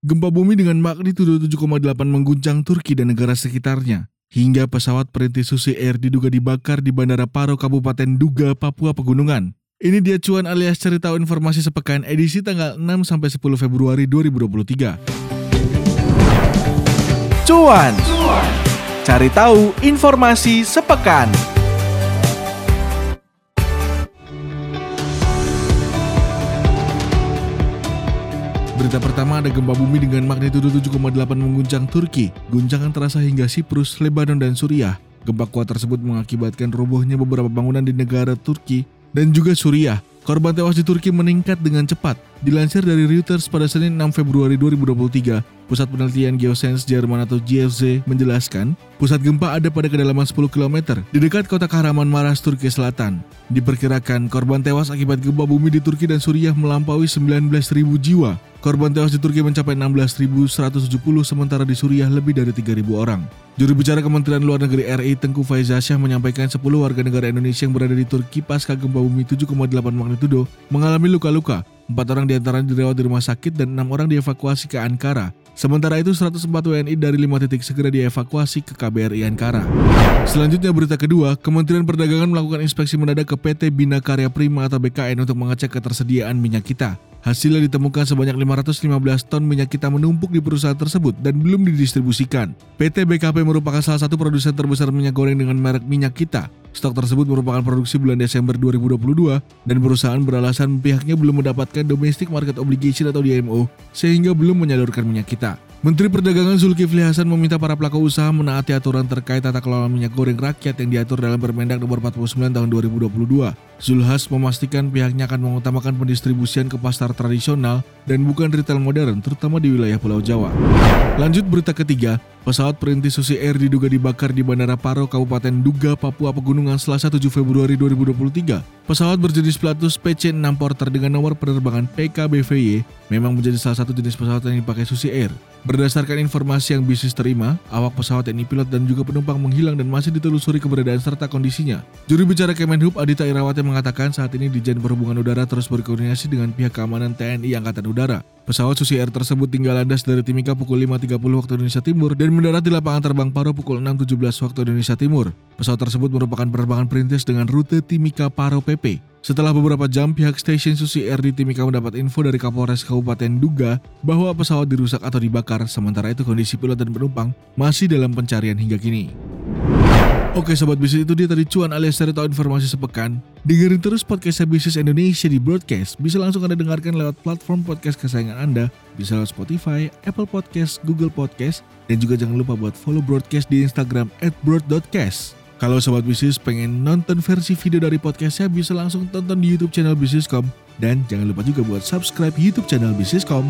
Gempa bumi dengan magnitudo 7,8 mengguncang Turki dan negara sekitarnya. Hingga pesawat perintis Susi Air diduga dibakar di Bandara Paro, Kabupaten Duga, Papua Pegunungan. Ini dia cuan alias cerita informasi sepekan edisi tanggal 6 sampai 10 Februari 2023. Cuan. Cari tahu informasi sepekan. Berita pertama ada gempa bumi dengan magnitudo 7,8 mengguncang Turki. Guncangan terasa hingga Siprus, Lebanon, dan Suriah. Gempa kuat tersebut mengakibatkan robohnya beberapa bangunan di negara Turki dan juga Suriah. Korban tewas di Turki meningkat dengan cepat. Dilansir dari Reuters pada Senin 6 Februari 2023, Pusat Penelitian Geoscience Jerman atau GFZ menjelaskan, pusat gempa ada pada kedalaman 10 km di dekat kota Kahraman Maras, Turki Selatan. Diperkirakan korban tewas akibat gempa bumi di Turki dan Suriah melampaui 19.000 jiwa. Korban tewas di Turki mencapai 16.170 sementara di Suriah lebih dari 3.000 orang. Juru bicara Kementerian Luar Negeri RI Tengku Faizasyah menyampaikan 10 warga negara Indonesia yang berada di Turki pasca gempa bumi 7,8 magnitudo mengalami luka-luka. Empat orang di antaranya dirawat di rumah sakit dan enam orang dievakuasi ke Ankara. Sementara itu 104 WNI dari 5 titik segera dievakuasi ke KBRI Ankara. Selanjutnya berita kedua, Kementerian Perdagangan melakukan inspeksi mendadak ke PT Bina Karya Prima atau BKN untuk mengecek ketersediaan minyak kita. Hasilnya ditemukan sebanyak 515 ton minyak kita menumpuk di perusahaan tersebut dan belum didistribusikan. PT BKP merupakan salah satu produsen terbesar minyak goreng dengan merek minyak kita. Stok tersebut merupakan produksi bulan Desember 2022 dan perusahaan beralasan pihaknya belum mendapatkan domestic market obligation atau DMO sehingga belum menyalurkan minyak kita. Menteri Perdagangan Zulkifli Hasan meminta para pelaku usaha menaati aturan terkait tata kelola minyak goreng rakyat yang diatur dalam Permendak Nomor 49 Tahun 2022. Zulhas memastikan pihaknya akan mengutamakan pendistribusian ke pasar tradisional dan bukan retail modern, terutama di wilayah Pulau Jawa. Lanjut berita ketiga, pesawat perintis Susi Air diduga dibakar di Bandara Paro, Kabupaten Duga, Papua Pegunungan Selasa 7 Februari 2023. Pesawat berjenis Pilatus PC-6 Porter dengan nomor penerbangan PKBVY memang menjadi salah satu jenis pesawat yang dipakai Susi Air. Berdasarkan informasi yang bisnis terima, awak pesawat TNI pilot dan juga penumpang menghilang dan masih ditelusuri keberadaan serta kondisinya. Juru bicara Kemenhub Adita Irawati mengatakan saat ini Dijen Perhubungan Udara terus berkoordinasi dengan pihak keamanan TNI Angkatan Udara. Pesawat Susi Air tersebut tinggal landas dari Timika pukul 5.30 waktu Indonesia Timur dan mendarat di lapangan terbang Paro pukul 6.17 waktu Indonesia Timur. Pesawat tersebut merupakan penerbangan perintis dengan rute Timika Paro PP. Setelah beberapa jam, pihak stasiun Susi Air di Timika mendapat info dari Kapolres Kabupaten Duga bahwa pesawat dirusak atau dibakar, sementara itu kondisi pilot dan penumpang masih dalam pencarian hingga kini. Oke sobat bisnis itu dia tadi cuan alias cari tahu informasi sepekan. Dengerin terus podcast bisnis Indonesia di broadcast. Bisa langsung anda dengarkan lewat platform podcast kesayangan anda. Bisa lewat Spotify, Apple Podcast, Google Podcast. Dan juga jangan lupa buat follow broadcast di Instagram at broad.cast. Kalau sobat bisnis pengen nonton versi video dari podcastnya bisa langsung tonton di YouTube channel Bisniscom. Dan jangan lupa juga buat subscribe YouTube channel Bisniscom.